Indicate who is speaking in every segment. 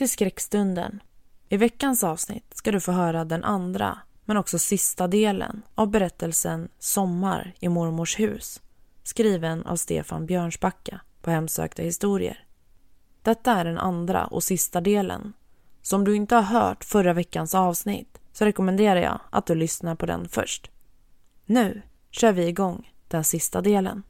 Speaker 1: till Skräckstunden. I veckans avsnitt ska du få höra den andra, men också sista delen av berättelsen Sommar i mormors hus, skriven av Stefan Björnsbacka på Hemsökta historier. Detta är den andra och sista delen. Så om du inte har hört förra veckans avsnitt så rekommenderar jag att du lyssnar på den först. Nu kör vi igång den sista delen.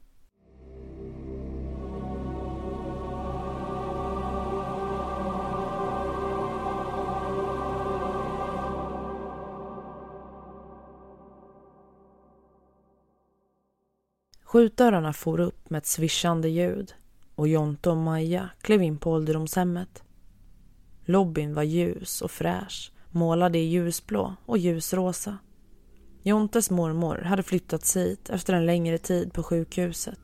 Speaker 1: Skjutdörrarna for upp med ett svischande ljud och Jonte och Maja klev in på ålderdomshemmet. Lobbyn var ljus och fräsch, målad i ljusblå och ljusrosa. Jontes mormor hade flyttats hit efter en längre tid på sjukhuset.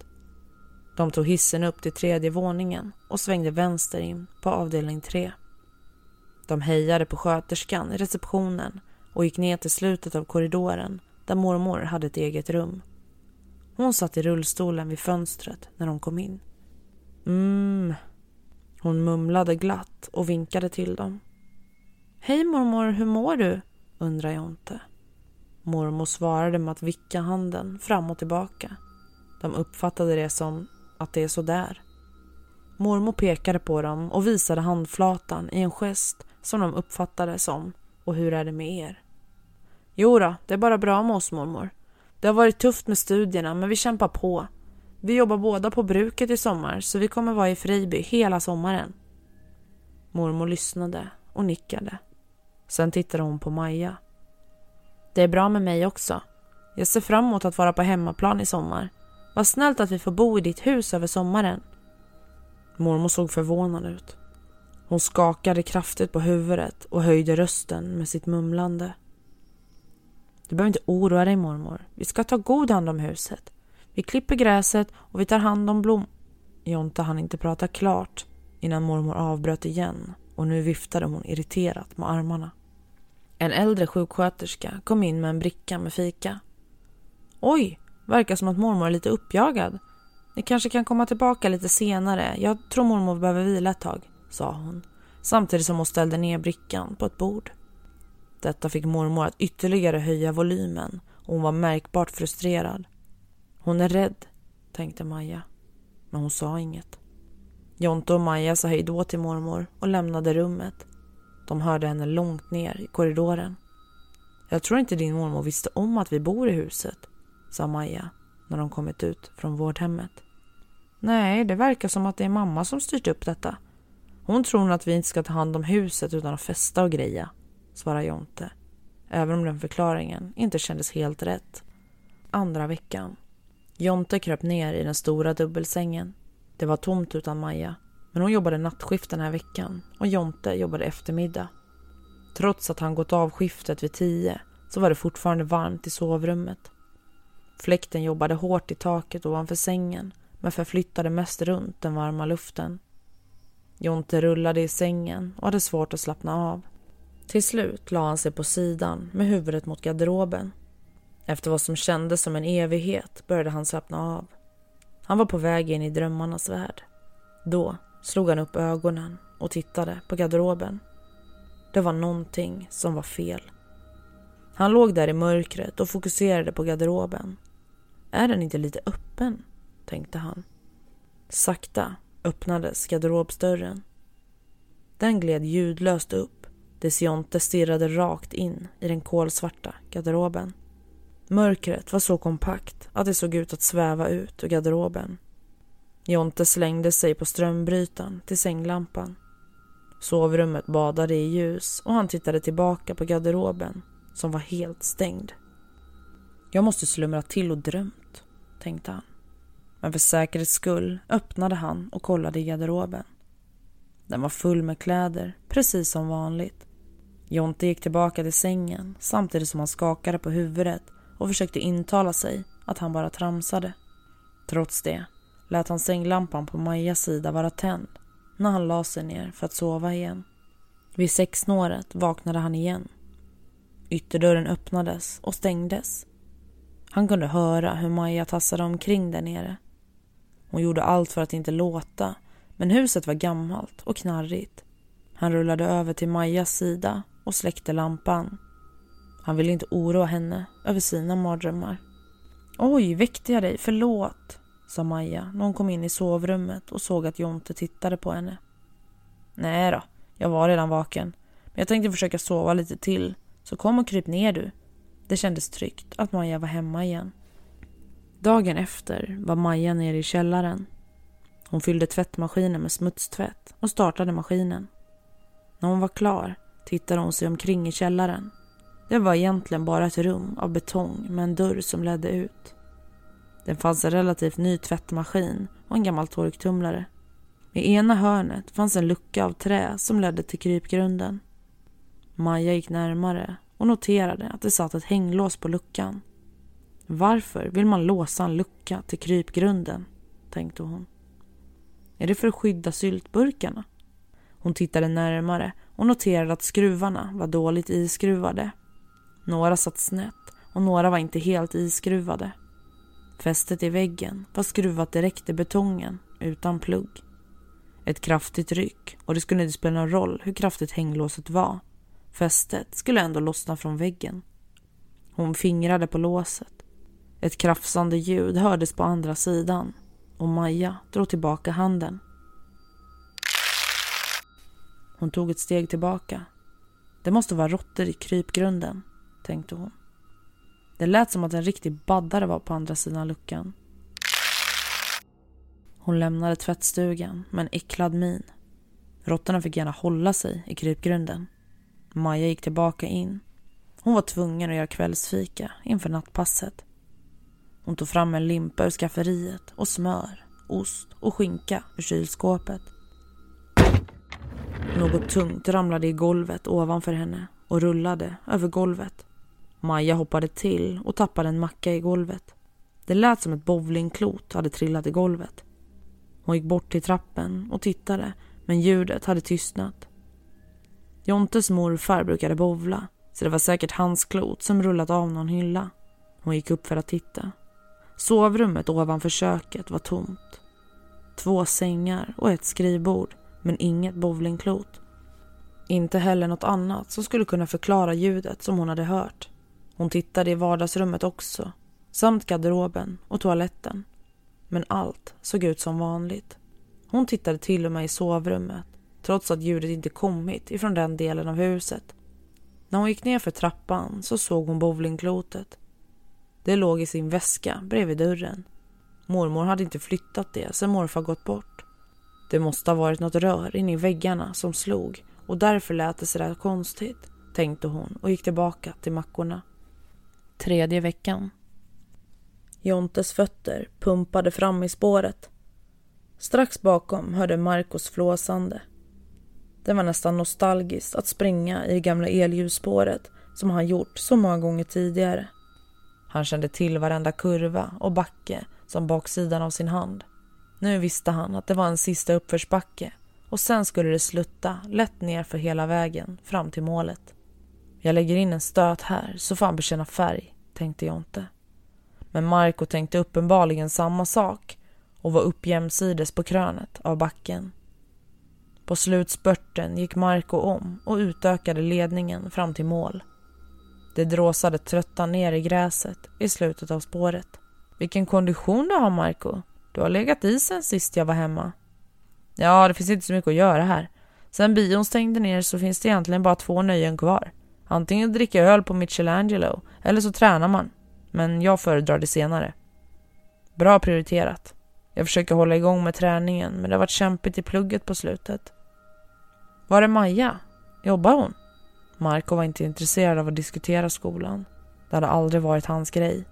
Speaker 1: De tog hissen upp till tredje våningen och svängde vänster in på avdelning tre. De hejade på sköterskan i receptionen och gick ner till slutet av korridoren där mormor hade ett eget rum. Hon satt i rullstolen vid fönstret när de kom in. Mm. Hon mumlade glatt och vinkade till dem. Hej mormor, hur mår du? undrar Jonte. Mormor svarade med att vicka handen fram och tillbaka. De uppfattade det som att det är så där. Mormor pekade på dem och visade handflatan i en gest som de uppfattade som och hur är det med er? Jo då, det är bara bra med oss mormor. Det har varit tufft med studierna men vi kämpar på. Vi jobbar båda på bruket i sommar så vi kommer vara i Friby hela sommaren. Mormor lyssnade och nickade. Sen tittade hon på Maja. Det är bra med mig också. Jag ser fram emot att vara på hemmaplan i sommar. Vad snällt att vi får bo i ditt hus över sommaren. Mormor såg förvånad ut. Hon skakade kraftigt på huvudet och höjde rösten med sitt mumlande. Du behöver inte oroa dig mormor. Vi ska ta god hand om huset. Vi klipper gräset och vi tar hand om blom... Jonta hann inte prata klart innan mormor avbröt igen och nu viftade hon irriterat med armarna. En äldre sjuksköterska kom in med en bricka med fika. Oj, verkar som att mormor är lite uppjagad. Ni kanske kan komma tillbaka lite senare. Jag tror mormor behöver vila ett tag, sa hon samtidigt som hon ställde ner brickan på ett bord. Detta fick mormor att ytterligare höja volymen och hon var märkbart frustrerad. Hon är rädd, tänkte Maja. Men hon sa inget. Jonte och Maja sa hej då till mormor och lämnade rummet. De hörde henne långt ner i korridoren. Jag tror inte din mormor visste om att vi bor i huset, sa Maja när de kommit ut från vårdhemmet. Nej, det verkar som att det är mamma som styrt upp detta. Hon tror att vi inte ska ta hand om huset utan att festa och greja, svarar Jonte. Även om den förklaringen inte kändes helt rätt. Andra veckan. Jonte kröp ner i den stora dubbelsängen. Det var tomt utan Maja. Men hon jobbade nattskift den här veckan och Jonte jobbade eftermiddag. Trots att han gått av skiftet vid tio så var det fortfarande varmt i sovrummet. Fläkten jobbade hårt i taket ovanför sängen men förflyttade mest runt den varma luften. Jonte rullade i sängen och hade svårt att slappna av. Till slut la han sig på sidan med huvudet mot garderoben. Efter vad som kändes som en evighet började han slappna av. Han var på väg in i drömmarnas värld. Då slog han upp ögonen och tittade på garderoben. Det var någonting som var fel. Han låg där i mörkret och fokuserade på garderoben. Är den inte lite öppen? tänkte han. Sakta öppnades garderobsdörren. Den gled ljudlöst upp Desionte Jonte stirrade rakt in i den kolsvarta garderoben. Mörkret var så kompakt att det såg ut att sväva ut ur garderoben. Jonte slängde sig på strömbrytaren till sänglampan. Sovrummet badade i ljus och han tittade tillbaka på garderoben som var helt stängd. Jag måste slumra till och drömt, tänkte han. Men för säkerhets skull öppnade han och kollade i garderoben. Den var full med kläder, precis som vanligt. Jonte gick tillbaka till sängen samtidigt som han skakade på huvudet och försökte intala sig att han bara tramsade. Trots det lät han sänglampan på Majas sida vara tänd när han la sig ner för att sova igen. Vid sexsnåret vaknade han igen. Ytterdörren öppnades och stängdes. Han kunde höra hur Maja tassade omkring där nere. Hon gjorde allt för att inte låta, men huset var gammalt och knarrigt. Han rullade över till Majas sida och släckte lampan. Han ville inte oroa henne över sina mardrömmar. Oj, väckte jag dig? Förlåt, sa Maja när hon kom in i sovrummet och såg att Jonte tittade på henne. Nej då, jag var redan vaken. Men jag tänkte försöka sova lite till, så kom och kryp ner du. Det kändes tryggt att Maja var hemma igen. Dagen efter var Maja nere i källaren. Hon fyllde tvättmaskinen med smutstvätt och startade maskinen. När hon var klar tittade hon sig omkring i källaren. Det var egentligen bara ett rum av betong med en dörr som ledde ut. Det fanns en relativt ny tvättmaskin och en gammal torktumlare. I ena hörnet fanns en lucka av trä som ledde till krypgrunden. Maja gick närmare och noterade att det satt ett hänglås på luckan. Varför vill man låsa en lucka till krypgrunden? tänkte hon. Är det för att skydda syltburkarna? Hon tittade närmare och noterade att skruvarna var dåligt iskruvade. Några satt snett och några var inte helt iskruvade. Fästet i väggen var skruvat direkt i betongen utan plugg. Ett kraftigt ryck och det skulle inte spela någon roll hur kraftigt hänglåset var. Fästet skulle ändå lossna från väggen. Hon fingrade på låset. Ett krafsande ljud hördes på andra sidan och Maja drog tillbaka handen. Hon tog ett steg tillbaka. Det måste vara råttor i krypgrunden, tänkte hon. Det lät som att en riktig baddare var på andra sidan luckan. Hon lämnade tvättstugan med en äcklad min. Råttorna fick gärna hålla sig i krypgrunden. Maja gick tillbaka in. Hon var tvungen att göra kvällsfika inför nattpasset. Hon tog fram en limpa ur skafferiet och smör, ost och skinka ur kylskåpet. Något tungt ramlade i golvet ovanför henne och rullade över golvet. Maja hoppade till och tappade en macka i golvet. Det lät som ett bowlingklot hade trillat i golvet. Hon gick bort till trappen och tittade men ljudet hade tystnat. Jontes morfar brukade bovla så det var säkert hans klot som rullat av någon hylla. Hon gick upp för att titta. Sovrummet ovanför köket var tomt. Två sängar och ett skrivbord men inget bowlingklot. Inte heller något annat som skulle kunna förklara ljudet som hon hade hört. Hon tittade i vardagsrummet också, samt garderoben och toaletten. Men allt såg ut som vanligt. Hon tittade till och med i sovrummet, trots att ljudet inte kommit ifrån den delen av huset. När hon gick ner för trappan så såg hon bowlingklotet. Det låg i sin väska bredvid dörren. Mormor hade inte flyttat det sedan morfar gått bort. Det måste ha varit något rör inne i väggarna som slog och därför lät det sådär konstigt, tänkte hon och gick tillbaka till mackorna. Tredje veckan. Jontes fötter pumpade fram i spåret. Strax bakom hörde Marcos flåsande. Det var nästan nostalgiskt att springa i det gamla elljusspåret som han gjort så många gånger tidigare. Han kände till varenda kurva och backe som baksidan av sin hand. Nu visste han att det var en sista uppförsbacke och sen skulle det slutta lätt ner för hela vägen fram till målet. Jag lägger in en stöt här så får han bekänna färg, tänkte Jonte. Men Marco tänkte uppenbarligen samma sak och var upp jämsides på krönet av backen. På slutspurten gick Marco om och utökade ledningen fram till mål. Det dråsade trötta ner i gräset i slutet av spåret. Vilken kondition du har, Marco. Du har legat i sen sist jag var hemma. Ja, det finns inte så mycket att göra här. Sen bion stängde ner så finns det egentligen bara två nöjen kvar. Antingen dricka öl på Michelangelo eller så tränar man. Men jag föredrar det senare. Bra prioriterat. Jag försöker hålla igång med träningen men det har varit kämpigt i plugget på slutet. Var är Maja? Jobbar hon? Marco var inte intresserad av att diskutera skolan. Det hade aldrig varit hans grej.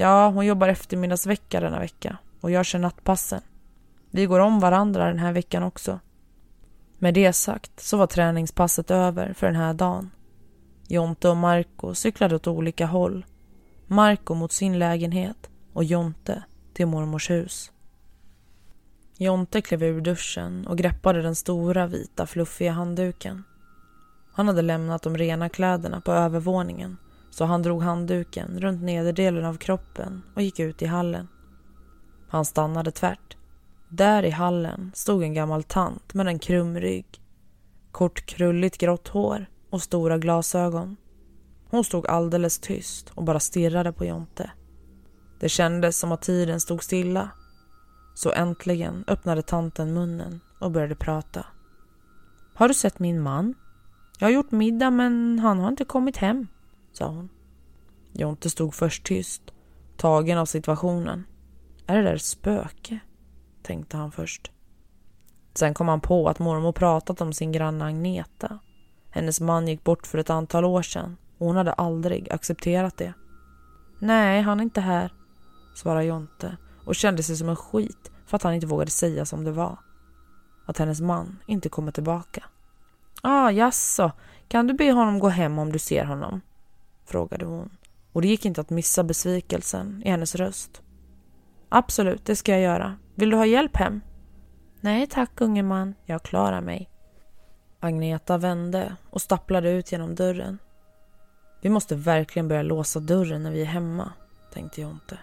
Speaker 1: Ja, hon jobbar eftermiddagsvecka denna vecka och jag kör nattpassen. Vi går om varandra den här veckan också. Med det sagt så var träningspasset över för den här dagen. Jonte och Marco cyklade åt olika håll. Marco mot sin lägenhet och Jonte till mormors hus. Jonte klev ur duschen och greppade den stora vita fluffiga handduken. Han hade lämnat de rena kläderna på övervåningen så han drog handduken runt nederdelen av kroppen och gick ut i hallen. Han stannade tvärt. Där i hallen stod en gammal tant med en krum rygg. Kort krulligt grått hår och stora glasögon. Hon stod alldeles tyst och bara stirrade på Jonte. Det kändes som att tiden stod stilla. Så äntligen öppnade tanten munnen och började prata. Har du sett min man? Jag har gjort middag men han har inte kommit hem, sa hon. Jonte stod först tyst, tagen av situationen. Är det där ett spöke? tänkte han först. Sen kom han på att mormor pratat om sin granne Agneta. Hennes man gick bort för ett antal år sedan och hon hade aldrig accepterat det. Nej, han är inte här, svarade Jonte och kände sig som en skit för att han inte vågade säga som det var. Att hennes man inte kommer tillbaka. Ah, jaså, kan du be honom gå hem om du ser honom? Frågade hon och det gick inte att missa besvikelsen i hennes röst. Absolut, det ska jag göra. Vill du ha hjälp hem? Nej tack unge man, jag klarar mig. Agneta vände och stapplade ut genom dörren. Vi måste verkligen börja låsa dörren när vi är hemma, tänkte Jonte.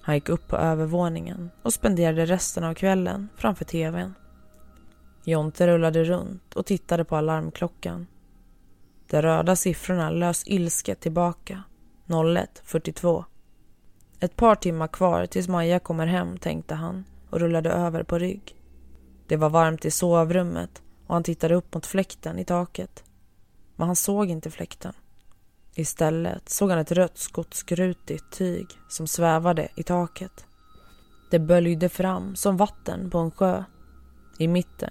Speaker 1: Han gick upp på övervåningen och spenderade resten av kvällen framför tvn. Jonte rullade runt och tittade på alarmklockan. De röda siffrorna lös ilsket tillbaka. 01.42. Ett par timmar kvar tills Maja kommer hem, tänkte han och rullade över på rygg. Det var varmt i sovrummet och han tittade upp mot fläkten i taket. Men han såg inte fläkten. Istället såg han ett rött skotskrutigt tyg som svävade i taket. Det böljde fram som vatten på en sjö. I mitten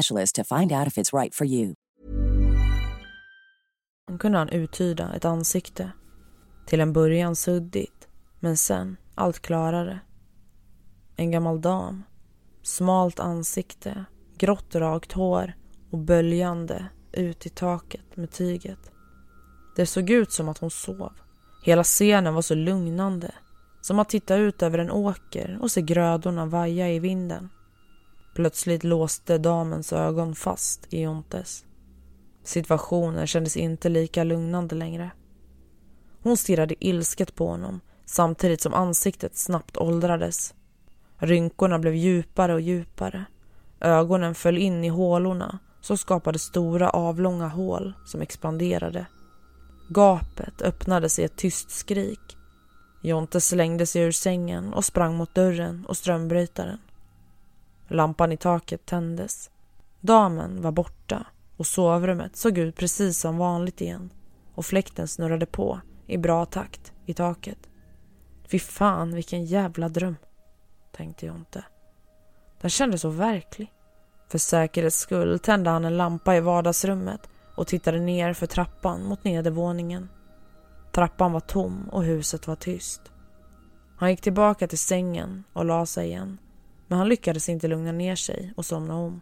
Speaker 2: specialist to find out if it's right for you.
Speaker 1: kunde han uttyda ett ansikte. Till en början suddigt, men sen allt klarare. En gammal dam. Smalt ansikte, grått rakt hår och böljande ut i taket med tyget. Det såg ut som att hon sov. Hela scenen var så lugnande. Som att titta ut över en åker och se grödorna vaja i vinden. Plötsligt låste damens ögon fast i Jontes. Situationen kändes inte lika lugnande längre. Hon stirrade ilsket på honom samtidigt som ansiktet snabbt åldrades. Rynkorna blev djupare och djupare. Ögonen föll in i hålorna som skapade stora avlånga hål som expanderade. Gapet öppnades i ett tyst skrik. Jonte slängde sig ur sängen och sprang mot dörren och strömbrytaren. Lampan i taket tändes. Damen var borta och sovrummet såg ut precis som vanligt igen och fläkten snurrade på i bra takt i taket. Fy fan vilken jävla dröm, tänkte Jonte. Den kändes så verklig. För säkerhets skull tände han en lampa i vardagsrummet och tittade ner för trappan mot nedervåningen. Trappan var tom och huset var tyst. Han gick tillbaka till sängen och la sig igen. Men han lyckades inte lugna ner sig och somna om.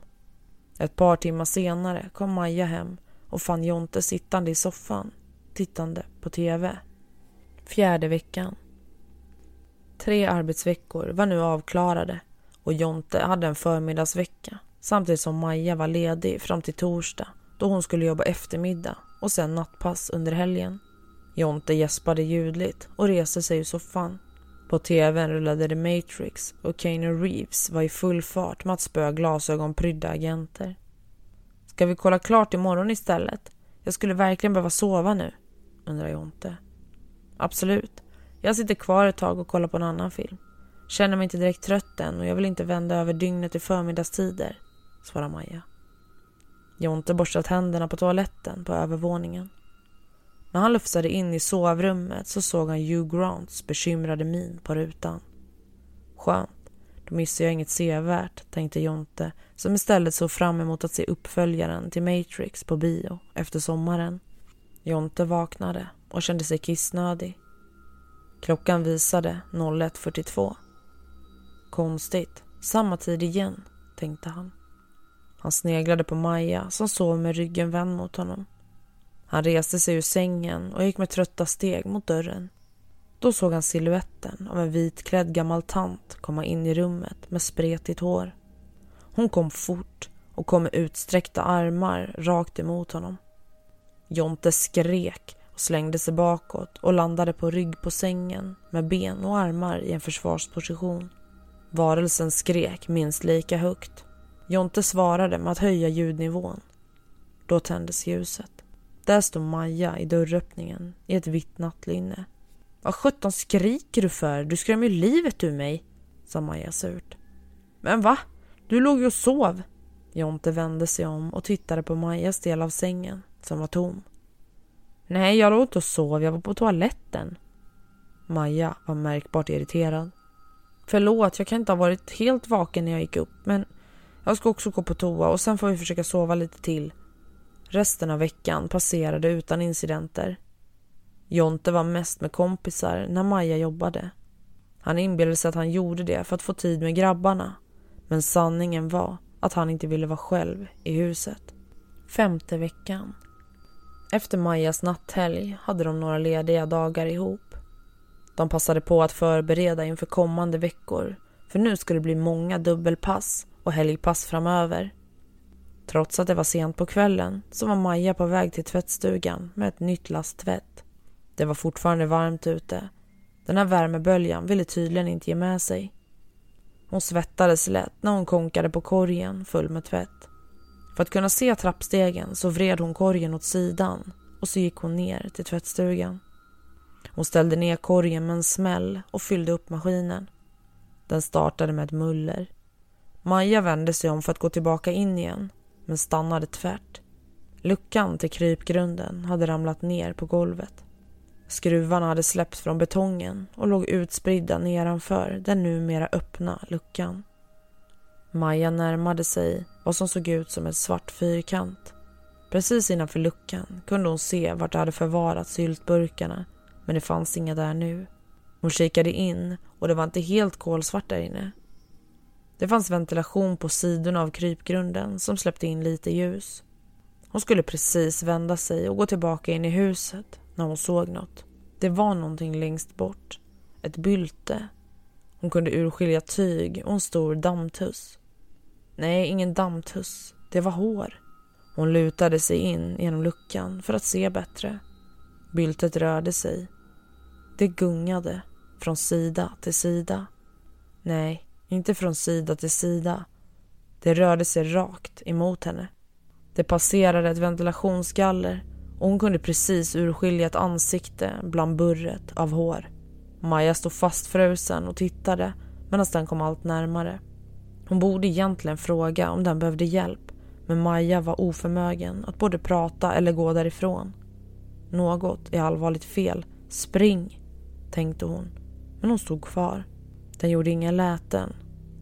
Speaker 1: Ett par timmar senare kom Maja hem och fann Jonte sittande i soffan tittande på tv. Fjärde veckan. Tre arbetsveckor var nu avklarade och Jonte hade en förmiddagsvecka samtidigt som Maja var ledig fram till torsdag då hon skulle jobba eftermiddag och sen nattpass under helgen. Jonte gäspade ljudligt och reste sig ur soffan. På tvn rullade The Matrix och Keanu Reeves var i full fart med att spöa glasögonprydda agenter. Ska vi kolla klart imorgon istället? Jag skulle verkligen behöva sova nu, undrar Jonte. Absolut. Jag sitter kvar ett tag och kollar på en annan film. Känner mig inte direkt trött än och jag vill inte vända över dygnet i förmiddagstider, svarar Maja. Jonte borstar händerna på toaletten på övervåningen. När han lufsade in i sovrummet så såg han Hugh Grants bekymrade min på rutan. Skönt, då missar jag inget sevärt, tänkte Jonte som istället såg fram emot att se uppföljaren till Matrix på bio efter sommaren. Jonte vaknade och kände sig kissnödig. Klockan visade 01.42. Konstigt, samma tid igen, tänkte han. Han sneglade på Maja som sov med ryggen vänd mot honom. Han reste sig ur sängen och gick med trötta steg mot dörren. Då såg han siluetten av en vitklädd gammal tant komma in i rummet med spretigt hår. Hon kom fort och kom med utsträckta armar rakt emot honom. Jonte skrek och slängde sig bakåt och landade på rygg på sängen med ben och armar i en försvarsposition. Varelsen skrek minst lika högt. Jonte svarade med att höja ljudnivån. Då tändes ljuset. Där stod Maja i dörröppningen i ett vitt nattlinne. Vad sjutton skriker du för? Du skrämmer ju livet ur mig, sa Maja surt. Men va? Du låg ju och sov. Jonte vände sig om och tittade på Majas del av sängen som var tom. Nej, jag låg inte och sov. Jag var på toaletten. Maja var märkbart irriterad. Förlåt, jag kan inte ha varit helt vaken när jag gick upp, men jag ska också gå på toa och sen får vi försöka sova lite till. Resten av veckan passerade utan incidenter. Jonte var mest med kompisar när Maja jobbade. Han inbillade sig att han gjorde det för att få tid med grabbarna. Men sanningen var att han inte ville vara själv i huset. Femte veckan. Efter Majas natthelg hade de några lediga dagar ihop. De passade på att förbereda inför kommande veckor för nu skulle det bli många dubbelpass och helgpass framöver. Trots att det var sent på kvällen så var Maja på väg till tvättstugan med ett nytt lass tvätt. Det var fortfarande varmt ute. Den här värmeböljan ville tydligen inte ge med sig. Hon svettades lätt när hon konkade på korgen full med tvätt. För att kunna se trappstegen så vred hon korgen åt sidan och så gick hon ner till tvättstugan. Hon ställde ner korgen med en smäll och fyllde upp maskinen. Den startade med ett muller. Maja vände sig om för att gå tillbaka in igen men stannade tvärt. Luckan till krypgrunden hade ramlat ner på golvet. Skruvarna hade släppts från betongen och låg utspridda nedanför den numera öppna luckan. Maja närmade sig vad som såg ut som en svart fyrkant. Precis innanför luckan kunde hon se vart det hade förvarat syltburkarna men det fanns inga där nu. Hon kikade in och det var inte helt kolsvart där inne. Det fanns ventilation på sidorna av krypgrunden som släppte in lite ljus. Hon skulle precis vända sig och gå tillbaka in i huset när hon såg något. Det var någonting längst bort. Ett bylte. Hon kunde urskilja tyg och en stor dammtuss. Nej, ingen dammtuss. Det var hår. Hon lutade sig in genom luckan för att se bättre. Byltet rörde sig. Det gungade från sida till sida. Nej, inte från sida till sida. Det rörde sig rakt emot henne. Det passerade ett ventilationsgaller och hon kunde precis urskilja ett ansikte bland burret av hår. Maja stod fastfrusen och tittade medan den kom allt närmare. Hon borde egentligen fråga om den behövde hjälp men Maja var oförmögen att både prata eller gå därifrån. Något är allvarligt fel. Spring, tänkte hon. Men hon stod kvar. Den gjorde inga läten.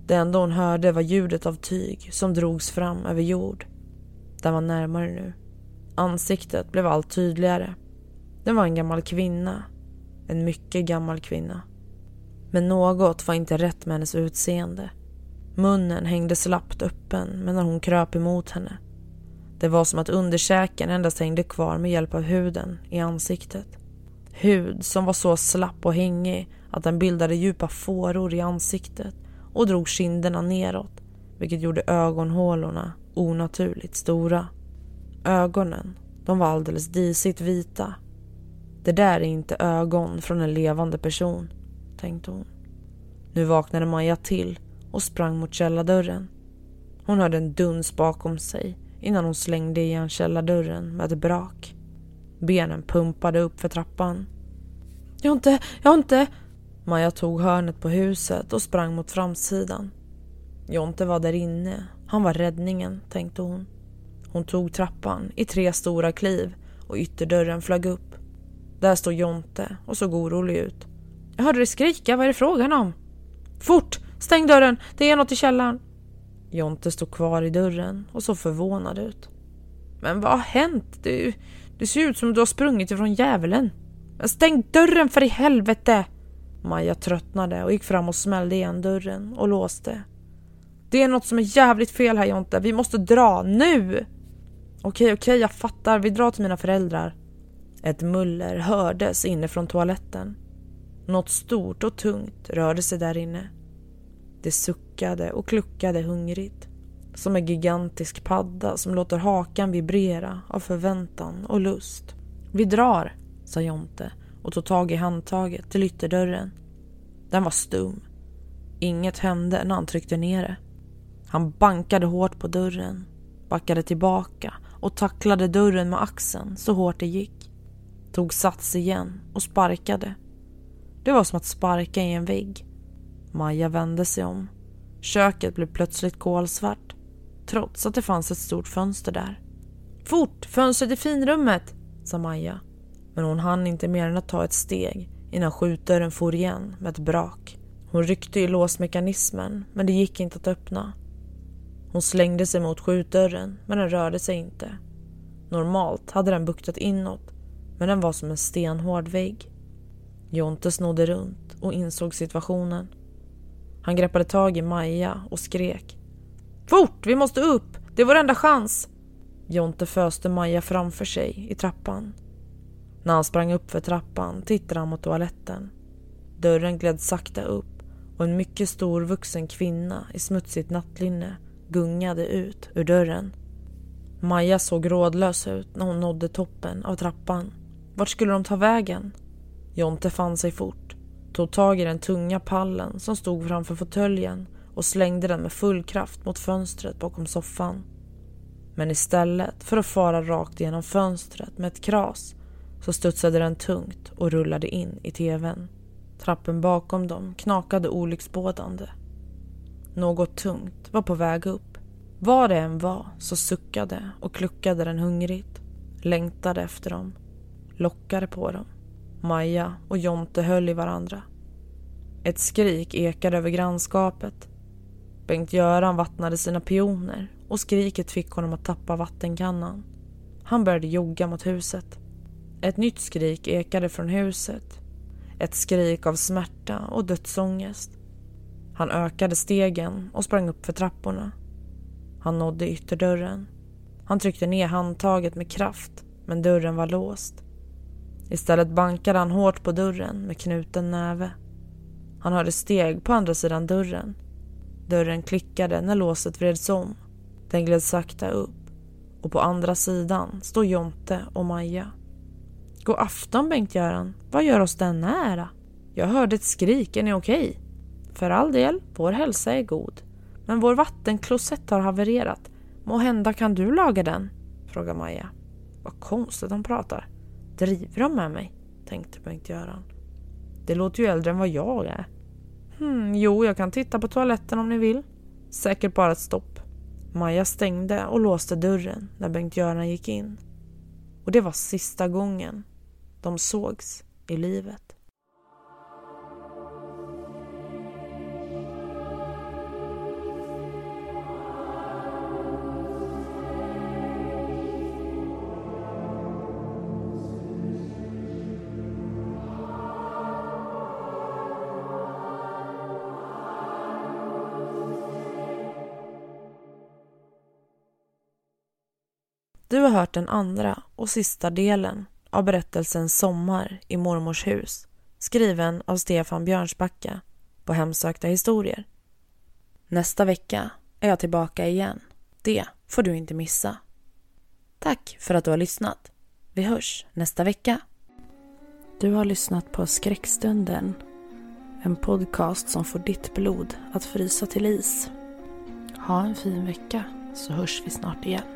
Speaker 1: Det enda hon hörde var ljudet av tyg som drogs fram över jord. Den var närmare nu. Ansiktet blev allt tydligare. Den var en gammal kvinna. En mycket gammal kvinna. Men något var inte rätt med hennes utseende. Munnen hängde slappt öppen medan hon kröp emot henne. Det var som att underkäken endast hängde kvar med hjälp av huden i ansiktet. Hud som var så slapp och hängig att den bildade djupa fåror i ansiktet och drog kinderna neråt vilket gjorde ögonhålorna onaturligt stora. Ögonen, de var alldeles disigt vita. Det där är inte ögon från en levande person, tänkte hon. Nu vaknade Maja till och sprang mot källardörren. Hon hörde en duns bakom sig innan hon slängde igen källardörren med ett brak. Benen pumpade upp för trappan. Jag har inte, jag har inte... Maja tog hörnet på huset och sprang mot framsidan. Jonte var där inne. Han var räddningen, tänkte hon. Hon tog trappan i tre stora kliv och ytterdörren flög upp. Där stod Jonte och såg orolig ut. Jag hörde dig skrika, vad är det frågan om? Fort! Stäng dörren, det är något i källaren. Jonte stod kvar i dörren och såg förvånad ut. Men vad har hänt? Du, det ser ut som du har sprungit ifrån djävulen. Men stäng dörren för i helvete! Maja tröttnade och gick fram och smällde igen dörren och låste. Det är något som är jävligt fel här Jonte, vi måste dra nu! Okej, okej, jag fattar, vi drar till mina föräldrar. Ett muller hördes inne från toaletten. Något stort och tungt rörde sig där inne. Det suckade och kluckade hungrigt. Som en gigantisk padda som låter hakan vibrera av förväntan och lust. Vi drar, sa Jonte och tog tag i handtaget till ytterdörren. Den var stum. Inget hände när han tryckte ner det. Han bankade hårt på dörren, backade tillbaka och tacklade dörren med axeln så hårt det gick. Tog sats igen och sparkade. Det var som att sparka i en vägg. Maja vände sig om. Köket blev plötsligt kolsvart trots att det fanns ett stort fönster där. Fort! Fönstret i finrummet! sa Maja. Men hon hann inte mer än att ta ett steg innan skjutdörren for igen med ett brak. Hon ryckte i låsmekanismen men det gick inte att öppna. Hon slängde sig mot skjutdörren men den rörde sig inte. Normalt hade den buktat inåt men den var som en stenhård vägg. Jonte snodde runt och insåg situationen. Han greppade tag i Maja och skrek. Fort, vi måste upp! Det är vår enda chans! Jonte föste Maja framför sig i trappan. När han sprang upp för trappan tittade han mot toaletten. Dörren gled sakta upp och en mycket stor vuxen kvinna i smutsigt nattlinne gungade ut ur dörren. Maja såg rådlös ut när hon nådde toppen av trappan. Vart skulle de ta vägen? Jonte fann sig fort, tog tag i den tunga pallen som stod framför fåtöljen och slängde den med full kraft mot fönstret bakom soffan. Men istället för att fara rakt genom fönstret med ett kras så studsade den tungt och rullade in i tvn. Trappen bakom dem knakade olycksbådande. Något tungt var på väg upp. Vad det än var så suckade och kluckade den hungrigt. Längtade efter dem. Lockade på dem. Maja och Jonte höll i varandra. Ett skrik ekade över grannskapet. Bengt-Göran vattnade sina pioner och skriket fick honom att tappa vattenkannan. Han började jogga mot huset. Ett nytt skrik ekade från huset. Ett skrik av smärta och dödsångest. Han ökade stegen och sprang upp för trapporna. Han nådde ytterdörren. Han tryckte ner handtaget med kraft, men dörren var låst. Istället bankade han hårt på dörren med knuten näve. Han hörde steg på andra sidan dörren. Dörren klickade när låset vreds om. Den gled sakta upp och på andra sidan stod Jonte och Maja. God afton Bengt-Göran. Vad gör oss denna ära? Jag hörde ett skrik. Är ni okej? För all del, vår hälsa är god. Men vår vattenklosett har havererat. Må hända kan du laga den? frågar Maja. Vad konstigt de pratar. Driver de med mig? tänkte Bengt-Göran. Det låter ju äldre än vad jag är. Hmm, jo, jag kan titta på toaletten om ni vill. Säkert bara ett stopp. Maja stängde och låste dörren när Bengt-Göran gick in. Och det var sista gången de sågs i livet. Du har hört den andra och sista delen av berättelsen Sommar i mormors hus skriven av Stefan Björnsbacka på Hemsökta historier. Nästa vecka är jag tillbaka igen. Det får du inte missa. Tack för att du har lyssnat. Vi hörs nästa vecka. Du har lyssnat på Skräckstunden. En podcast som får ditt blod att frysa till is. Ha en fin vecka så hörs vi snart igen.